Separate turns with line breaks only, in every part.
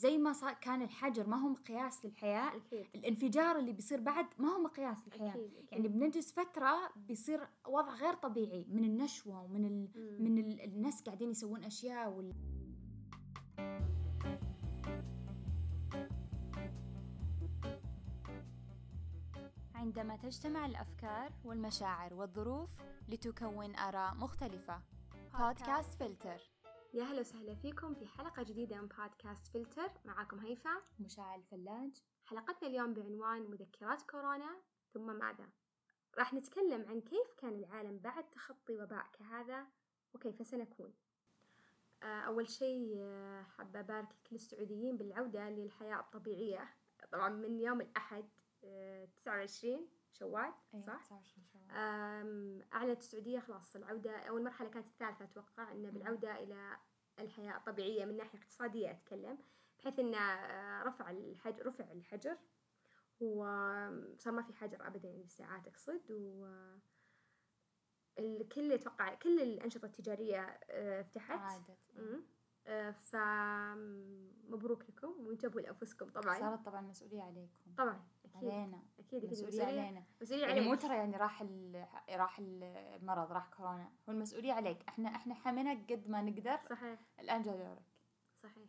زي ما صار كان الحجر ما هو مقياس للحياة.
أكيد.
الانفجار اللي بيصير بعد ما هو مقياس للحياة.
أكيد أكيد.
يعني بنجلس فترة بيصير وضع غير طبيعي من النشوة ومن ال... من ال... الناس قاعدين يسوون أشياء وال... عندما تجتمع الأفكار والمشاعر والظروف لتكون آراء مختلفة. بودكاست فلتر.
يا هلا وسهلا فيكم في حلقة جديدة من بودكاست فلتر. معاكم هيفا.
مشاعل الفلاج.
حلقتنا اليوم بعنوان مذكرات كورونا ثم ماذا؟ راح نتكلم عن كيف كان العالم بعد تخطي وباء كهذا وكيف سنكون. آه، أول شيء آه، حابة أبارك لكل السعوديين بالعودة للحياة الطبيعية. طبعا من يوم الأحد آه، 29 شوال صح؟ أم، أعلنت السعودية خلاص العودة. أول مرحلة كانت الثالثة أتوقع أنه بالعودة إلى الحياة الطبيعية من ناحية اقتصادية أتكلم بحيث أنه آه، رفع الحجر رفع الحجر وصار ما في حجر أبدا يعني بالساعات أقصد و الكل يتوقع كل الأنشطة التجارية آه، فتحت
عادت.
آه، فمبروك لكم وانتبهوا لأنفسكم طبعا.
صارت طبعا مسؤولية عليكم.
طبعا أكيد.
علينا.
أكيد أكيد.
مسؤولية علينا.
مسؤولية
يعني مو. ترى يعني راح ال... راح المرض راح كورونا. هو المسؤولية عليك. إحنا إحنا حميناك قد ما نقدر.
صحيح.
الآن جاء دورك.
صحيح.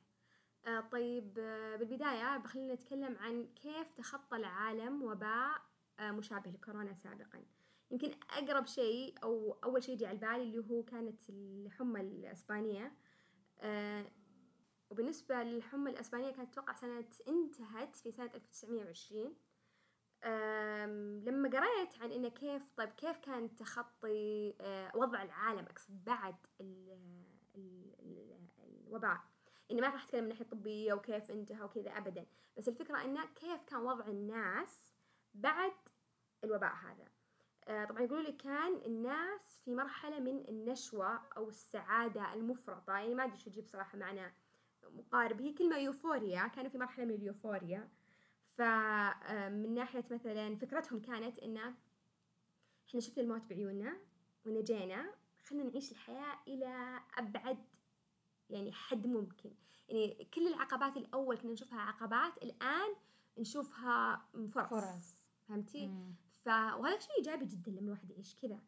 آه طيب آه بالبداية بخلينا نتكلم عن كيف تخطى العالم وباء آه مشابه لكورونا سابقا. يمكن أقرب شيء أو أول شيء يجي على بالي اللي هو كانت الحمى الإسبانية. آه وبالنسبة للحمى الإسبانية كانت أتوقع سنة انتهت في سنة 1920 أم، لما قريت عن إنه كيف طيب كيف كان تخطي أه، وضع العالم أقصد بعد ال ال ال الوباء اني ما راح أتكلم من الناحيه الطبيه وكيف انتهى وكذا ابدا بس الفكرة إنه كيف كان وضع الناس بعد الوباء هذا. طبعا يقولوا لي كان الناس في مرحلة من النشوة أو السعادة المفرطة يعني ما أدري شو أجيب صراحة معنى مقارب هي كلمة يوفوريا كانوا في مرحلة من اليوفوريا فمن ناحية مثلا فكرتهم كانت إنه إحنا شفنا الموت بعيوننا ونجينا خلينا نعيش الحياة إلى أبعد يعني حد ممكن يعني كل العقبات الأول كنا نشوفها عقبات الآن نشوفها فرص,
فرص.
فهمتي؟
مم.
ف وهذا شيء إيجابي جدا لما الواحد يعيش كذا.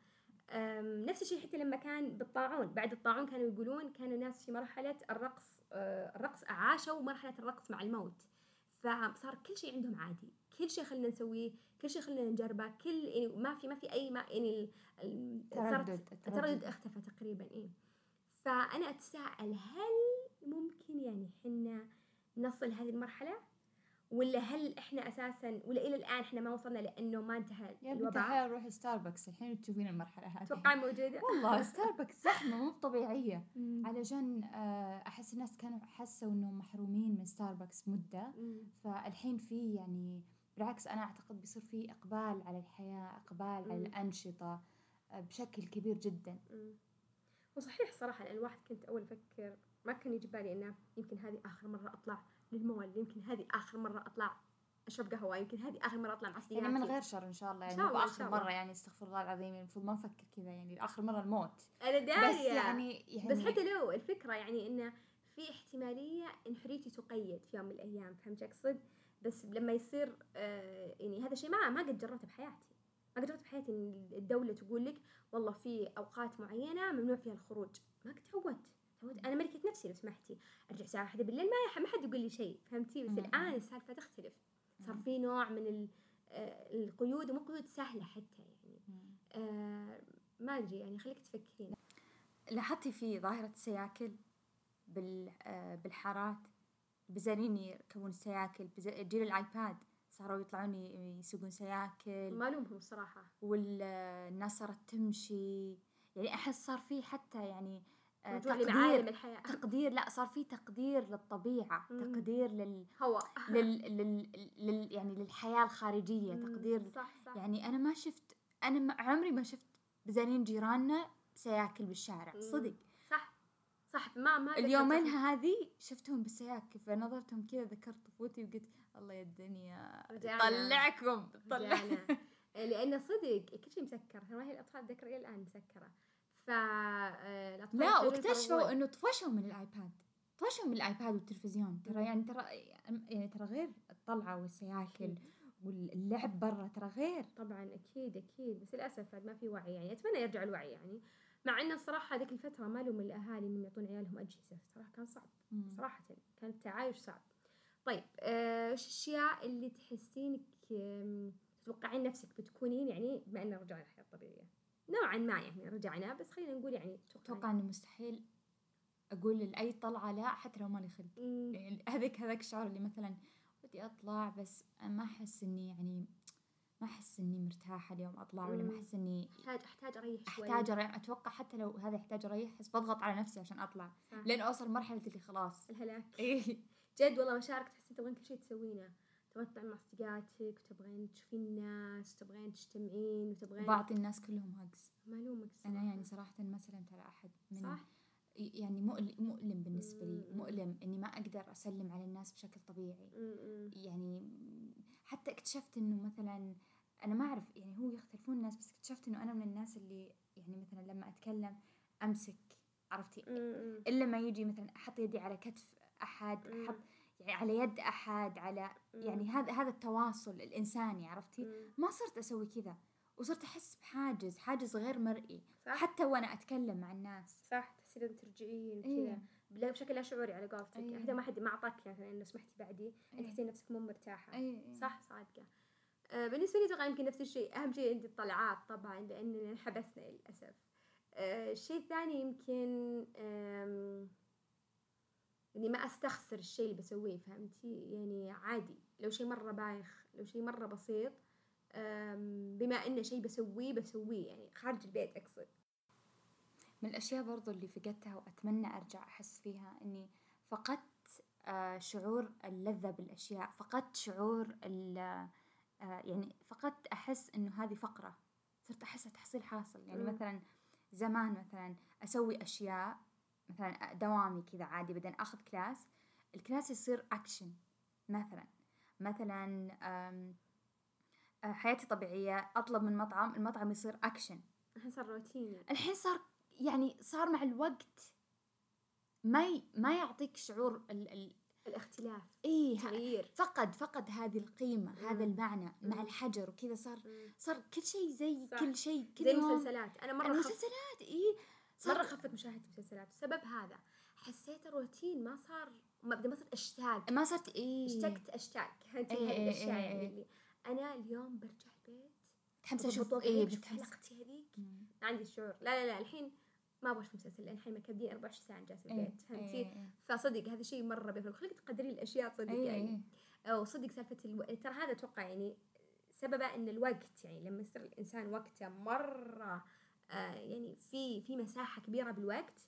نفس الشيء حتى لما كان بالطاعون. بعد الطاعون كانوا يقولون كانوا الناس في مرحلة الرقص الرقص عاشوا مرحلة الرقص مع الموت. فصار كل شيء عندهم عادي. كل شيء خلينا نسويه كل شيء خلينا نجربه كل يعني ما في ما في أي ما يعني
التردد.
التردد اختفى تقريبا إيه. فانا أتساءل هل ممكن يعني حنا نصل هذه المرحلة؟ ولا هل إحنا أساسا ولا إلى الآن إحنا ما وصلنا لأنه ما انتهى
يا
الوباء
الحلال روحي ستاربكس الحين تشوفين المرحلة هذه
أتوقع موجودة
والله ستاربكس زحمة مو طبيعية
مم.
علشان آه، أحس الناس كانوا حسوا إنهم محرومين من ستاربكس
مم.
فالحين في يعني بالعكس أنا أعتقد بيصير في إقبال على الحياة إقبال على
مم.
الأنشطة آه، بشكل كبير جدا.
وصحيح صراحة لأن الواحد كنت أول أفكر ما كان يجي بالي إنه يمكن هذه آخر مرة أطلع للمول يمكن هذه آخر مرة أطلع أشرب قهوة يمكن هذه آخر مرة أطلع مع صديقاتي
يعني من غير شر إن شاء الله يعني
شاء الله،
آخر
شاء الله.
مرة يعني استغفر الله العظيم يعني المفروض ما نفكر كذا يعني آخر مرة الموت.
أنا دارية.
بس يعني يعني
بس حتى لو الفكرة يعني إنه في احتمالية إن حريتي تقيد في يوم من الأيام فهمت أقصد؟ بس لما يصير آه يعني هذا الشيء ما ما قد جربته بحياتي. ما قد جربت بحياتي إن الدولة تقول لك والله في أوقات معينة ممنوع فيها الخروج. ما قد تعودت. تعودت أنا ملكة نفسي لو سمحتي. أرجع الساعة واحدة بالليل ما ما حد يقول لي شيء فهمتي؟ بس
مم.
الآن السالفة تختلف. صار في نوع من ال- آه، القيود ومو قيود سهلة حتى يعني. آه ما أدري يعني خليك تفكرين.
لاحظتي في ظاهرة السياكل بال آه، بالحارات؟ بزارين يركبون السياكل جيل الآيباد صاروا يطلعون يسوقون سياكل.
ما ألومهم الصراحة
والناس صارت تمشي. يعني أحس صار في حتى يعني
لمعالم الحياة.
تقدير لا صار في تقدير للطبيعة
مم.
تقدير لل,
هو.
لل... لل... لل... يعني للحياة الخارجية
مم،
تقدير
صح صح.
يعني أنا ما شفت أنا عمري ما شفت بزارين جيراننا سياكل بالشارع
مم.
صدق.
صح صح. ما ما
اليومين هذه شفتهم بالسياكل فنظرتهم كذا ذكرت طفولتي وقلت الله يا الدنيا. طلعكم طلع
لأن صدق كل شيء مسكر. هي الأطفال أتذكر إلى الآن مسكرة. ف آه،
لا واكتشفوا. إنه طفشوا من الآيباد. طفشوا من الآيباد والتلفزيون. ترى يعني ترى يعني ترى غير الطلعة والسياكل. واللعب برا ترى غير.
طبعا أكيد أكيد. بس للأسف ما في وعي يعني. أتمنى يرجع الوعي يعني. مع إن الصراحة هذيك الفترة ما لهم الأهالي إنهم يعطون عيالهم أجهزة. صراحة كان صعب.
مم.
صراحة كان التعايش صعب. طيب آه، وش الأشياء اللي تحسينك تتوقعين نفسك بتكونين يعني بما ان رجعنا الحياة الطبيعية؟ نوعا ما يعني رجعنا بس خلينا نقول يعني
أتوقع إنه مستحيل أقول لأي طلعة لا حتى لو مالي خلق. يعني هذاك هذاك الشعور اللي مثلا ودي أطلع بس ما أحس إني يعني ما أحس إني مرتاحة اليوم أطلع ولا ما. أحس إني
احتاج أحتاج أريح شوي.
أحتاج أريح. أتوقع حتى لو هذا يحتاج أريح بس بضغط على نفسي عشان أطلع.
صح.
لين أوصل مرحلة اللي خلاص.
الهلاك.
إيه.
جد والله مشاعرك تحسين تبغين كل شيء تسوينه. تطلعين مع صديقاتك وتبغين تشوفين الناس وتبغين تجتمعين وتبغين
بعطي الناس كلهم هاجز
معلومك
أنا يعني صراحة ما سلمت على أحد من
صح
يعني مؤلم, مؤلم بالنسبة لي. مؤلم إني ما أقدر أسلم على الناس بشكل طبيعي. يعني حتى اكتشفت إنه مثلا أنا ما أعرف يعني هو يختلفون الناس بس اكتشفت إنه أنا من الناس اللي يعني مثلا لما أتكلم أمسك عرفتي. إلا ما يجي مثلا أحط يدي على كتف أحد
مم.
يعني على يد أحد على يعني هذا هذا التواصل الإنساني عرفتي. ما صرت أسوي كذا. وصرت أحس بحاجز حاجز غير مرئي.
صح.
حتى وأنا أتكلم مع الناس.
صح تحسين ترجعين وكذا.
إيه.
بشكل لا شعوري على قولتك.
إيه.
حتى ما حد ما أعطاك مثلا إنه سمحتي بعدي.
إيه.
تحسين نفسك مو مرتاحة.
اي
صح صادقة. آه، بالنسبة لي أتوقع يمكن نفس الشيء. أهم شيء عندي الطلعات طبعا لأننا انحبسنا للأسف. آه، الشيء الثاني يمكن إني ما أستخسر الشيء اللي بسويه فهمتي؟ يعني عادي. لو شيء مرة بايخ لو شيء مرة بسيط بما إنه شيء بسويه بسويه. يعني خارج البيت أقصد.
من الأشياء برضو اللي فقدتها وأتمنى أرجع أحس فيها إني فقدت آه، شعور اللذة بالأشياء. فقدت شعور ال- آه، يعني فقدت أحس إنه هذه فقرة. صرت أحسها تحصيل حاصل. يعني. مثلا زمان مثلا أسوي أشياء مثلا دوامي كذا عادي بعدين أخذ class ال class يصير اكشن مثلا مثلا آه، حياتي طبيعية أطلب من مطعم المطعم يصير اكشن
الحين صار روتيني
الحين صار يعني صار مع الوقت ما ي... ما يعطيك شعور ال... ال...
الاختلاف
ه-
تغيير
فقد فقد هذه القيمة
مم.
هذا المعنى مع
مم.
الحجر وكذا صار
مم.
صار كل شيء زي
صح.
كل شيء كل
زي المسلسلات أنا مرة.
المسلسلات إيه
مرة خفت مشاهدة المسلسلات بسبب هذا. حسيت الروتين ما صار ما بدي ما صرت أشتاق.
ما صرت إيه.
أشتقت أشتاق. هذه
إيه، إيه،
الأشياء
إيه،
يعني
إيه.
اللي أنا اليوم برجع البيت
متحمسة
أشوف
إيه
بشوف حلقتي هذيك. ما عندي الشعور لا لا لا الحين ما أبغى أشوف مسلسل لأن الحين مكبدين 24 ساعة جالسة
إيه
البيت فهمتي؟ فصدق هذا شيء مرة بيفرق خليك تقدرين الاشياء صدق يعني.
إيه.
أو صدق سالفة ألو... ترى هذا أتوقع يعني سببه إن الوقت يعني لما يصير الإنسان وقته مرة آه يعني في في مساحة كبيرة بالوقت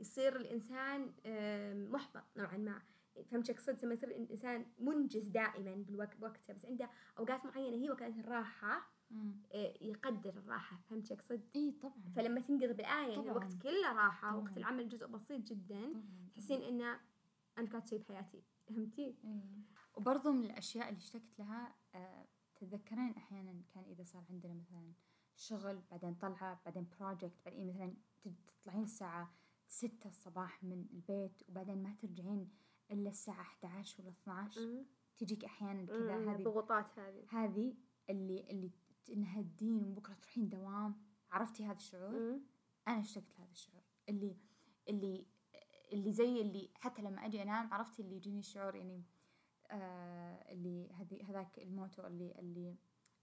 يصير الإنسان آه محبط نوعا ما فهمت شو أقصد لما يصير الإنسان منجز دائما بالوقت بوقته بس عنده أوقات معينة هي وقت
الراحة.
آه يقدر الراحة فهمت شو أقصد
إيه طبعا
فلما تنقضي بالآية يعني
طبعاً.
الوقت كله راحة
طبعاً.
وقت العمل جزء بسيط جدا. تحسين إنه أنا قاعد أسوي بحياتي فهمتي؟
إيه. وبرضو من الأشياء اللي اشتقت لها آه، تتذكرين أحيانا كان إذا صار عندنا مثلا شغل بعدين طلعة بعدين بروجكت بعدين مثلا تطلعين الساعة ستة الصباح من البيت وبعدين ما ترجعين إلا الساعة 11 ولا 12
مم.
تجيك أحيانا كذا. هذه
الضغوطات هذه
هذه اللي اللي انها الدين وبكرة تروحين دوام عرفتي هذا الشعور؟ أنا اشتقت لهذا الشعور اللي اللي اللي زي اللي حتى لما أجي أنام عرفتي اللي يجيني الشعور يعني آه اللي هذي هذاك الموتو اللي اللي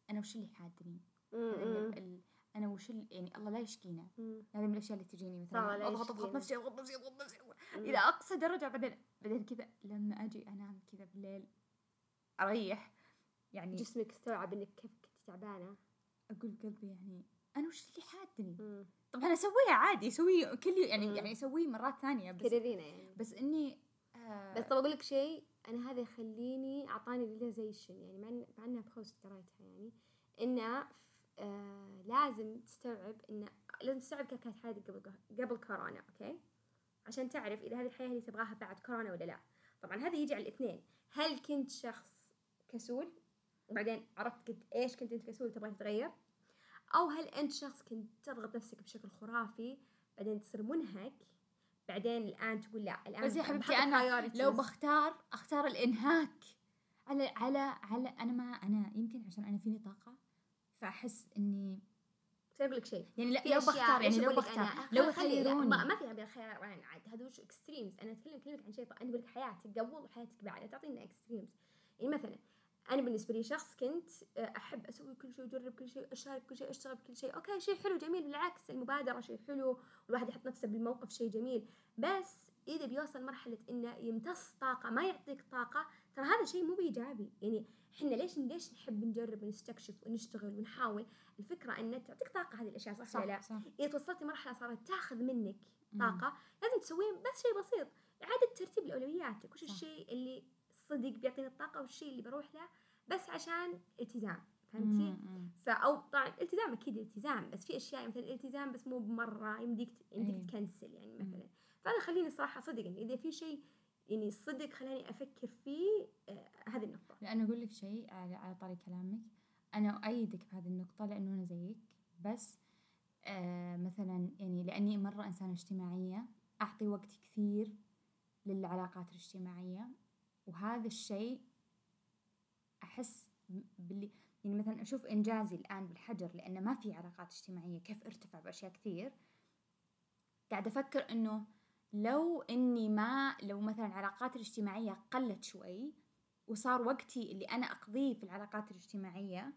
أنا وش اللي حادني ال- أنا وش يعني الله لا يشقينا. هذه من الأشياء اللي تجيني مثلا
لا
اضغط
أضغط.
نفسي أضغط نفسي أضغط نفسي. إلى أقصى درجة بعدين بعدين كذا لما أجي أنام كذا بالليل أريح يعني
جسمك استوعب إنك كيف كنت تعبانة
أقول قلبي يعني أنا وش اللي حادني. طبعا أسويها عادي اسويه كل يعني
مم.
يعني أسويه مرات ثانية بس
كررينا يعني
بس إني آه
بس طب أقول لك شيء أنا هذا يخليني أعطاني realization يعني مع إنها post قريتها يعني انه آه لازم تستوعب إن لازم تستوعب كيف كانت حياتك قبل قبل كورونا okay؟ عشان تعرف إذا هذه الحياة اللي تبغاها بعد كورونا ولا لا. طبعا هذا يجي على الاثنين. هل كنت شخص كسول؟ وبعدين عرفت قد إيش كنت أنت كسول تبغى تتغير؟ أو هل أنت شخص كنت تضغط نفسك بشكل خرافي بعدين تصير منهك بعدين الآن تقول لا الآن
بس يا حبيبتي
أنا.
لو بختار أختار الإنهاك على على على أنا ما أنا يمكن عشان أنا فيني طاقة. فأحس إني
بس أقول لك شيء.
يعني لا لو بختار يعني لو بختار؟ لو يخيروني
ما, ما في هذا الخيارين عاد. هذا وش extremes أنا أتكلم كلمك عن شيء أنا أقول لك حياتك قبل وحياتك بعد. تعطينا extremes يعني مثلا أنا بالنسبة لي شخص كنت أحب أسوي كل شيء أجرب كل شيء أشارك كل شيء أشتغل بكل شيء. okay شيء حلو جميل. بالعكس المبادرة شيء حلو. والواحد يحط نفسه بالموقف شيء جميل. بس إذا بيوصل مرحلة إنه يمتص طاقة ما يعطيك طاقة ترى هذا شيء مو بإيجابي. يعني إحنا ليش ليش نحب نجرب ونستكشف ونشتغل ونحاول؟ الفكرة إن تعطيك طاقة هذه الأشياء صح, ولا لا؟
صح. صح
إذا توصلت لمرحله صارت تاخذ منك
مم.
طاقة لازم تسوين بس شيء بسيط. إعادة ترتيب الاولوياتك وش
صح.
الشيء اللي صدق بيعطيني الطاقة؟ والشيء اللي بروح له؟ بس عشان التزام. فهمتي؟
مم، مم.
فأو طبعا التزام أكيد التزام بس في أشياء مثلا الالتزام بس مو بمرة يمديك يمديك
أيه.
تكنسل يعني
مم.
فأنا خليني صراحة صدق يعني إذا في شيء يعني صدق خلاني أفكر فيه آه هذه النقطة.
لأن أقول لك شيء على على طاري كلامك. أنا أؤيدك في هذه النقطة لأنه أنا زيك. بس آه مثلا يعني لأني مرة إنسانة اجتماعية أعطي وقت كثير للعلاقات الاجتماعية. وهذا الشيء أحس م- باللي يعني مثلا أشوف إنجازي الآن بالحجر لأنه ما في علاقات اجتماعية كيف أرتفع بأشياء كثير. قاعدة أفكر إنه لو إني ما لو مثلا علاقاتي الاجتماعية قلت شوي وصار وقتي اللي أنا أقضيه في العلاقات الاجتماعية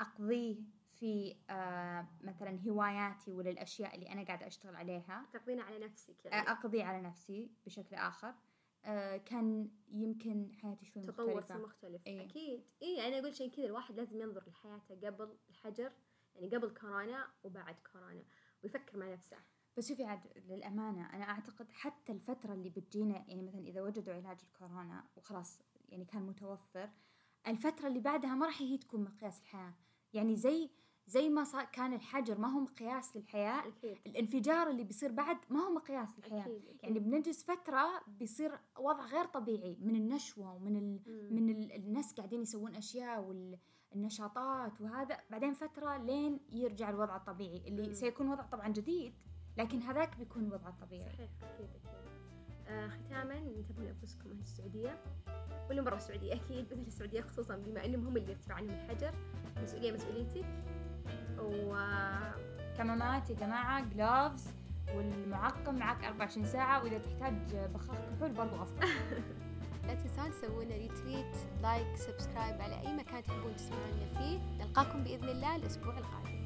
أقضيه في آه مثلا هواياتي ولا الأشياء اللي أنا قاعدة أشتغل عليها.
تقضينا على نفسك
آه،
يعني
أقضي على نفسي بشكل آخر. آه كان يمكن حياتي شوي
تطور
مختلفة.
يصير مختلف.
إيه.
أكيد. اي أنا أقول شيء كذا الواحد لازم ينظر لحياته قبل الحجر يعني قبل كورونا وبعد كورونا ويفكر مع نفسه.
بس شوفي عاد للأمانة أنا أعتقد حتى الفترة اللي بتجينا يعني مثلا إذا وجدوا علاج الكورونا وخلاص يعني كان متوفر الفترة اللي بعدها ما راح هي تكون مقياس الحياة يعني زي زي ما صار كان الحجر ما هو مقياس للحياة
أكيد
الانفجار اللي بيصير بعد ما هو مقياس للحياة
أكيد أكيد.
يعني بنجلس فترة بيصير وضع غير طبيعي من النشوة ومن ال...
مم.
من ال... الناس قاعدين يسوون أشياء والنشاطات وهذا بعدين فترة لين يرجع الوضع الطبيعي اللي
مم.
سيكون وضع طبعا جديد لكن هذاك بيكون الوضع الطبيعي
صحيح أكيد أكيد. آه ختاما انتبهوا لأنفسكم أهل السعودية؟ واللي برا السعودية أكيد أهل السعودية خصوصا بما أنهم هم اللي يرتفع عنهم الحجر مسؤولية مسؤوليتك و
كمامات يا جماعة جلوفز والمعقم معك 24 ساعة وإذا تحتاج بخاخ كحول برضو أفضل.
لا تنسون تسوون retweet like subscribe على أي مكان تحبون تسمعونا فيه. نلقاكم بإذن الله الأسبوع القادم.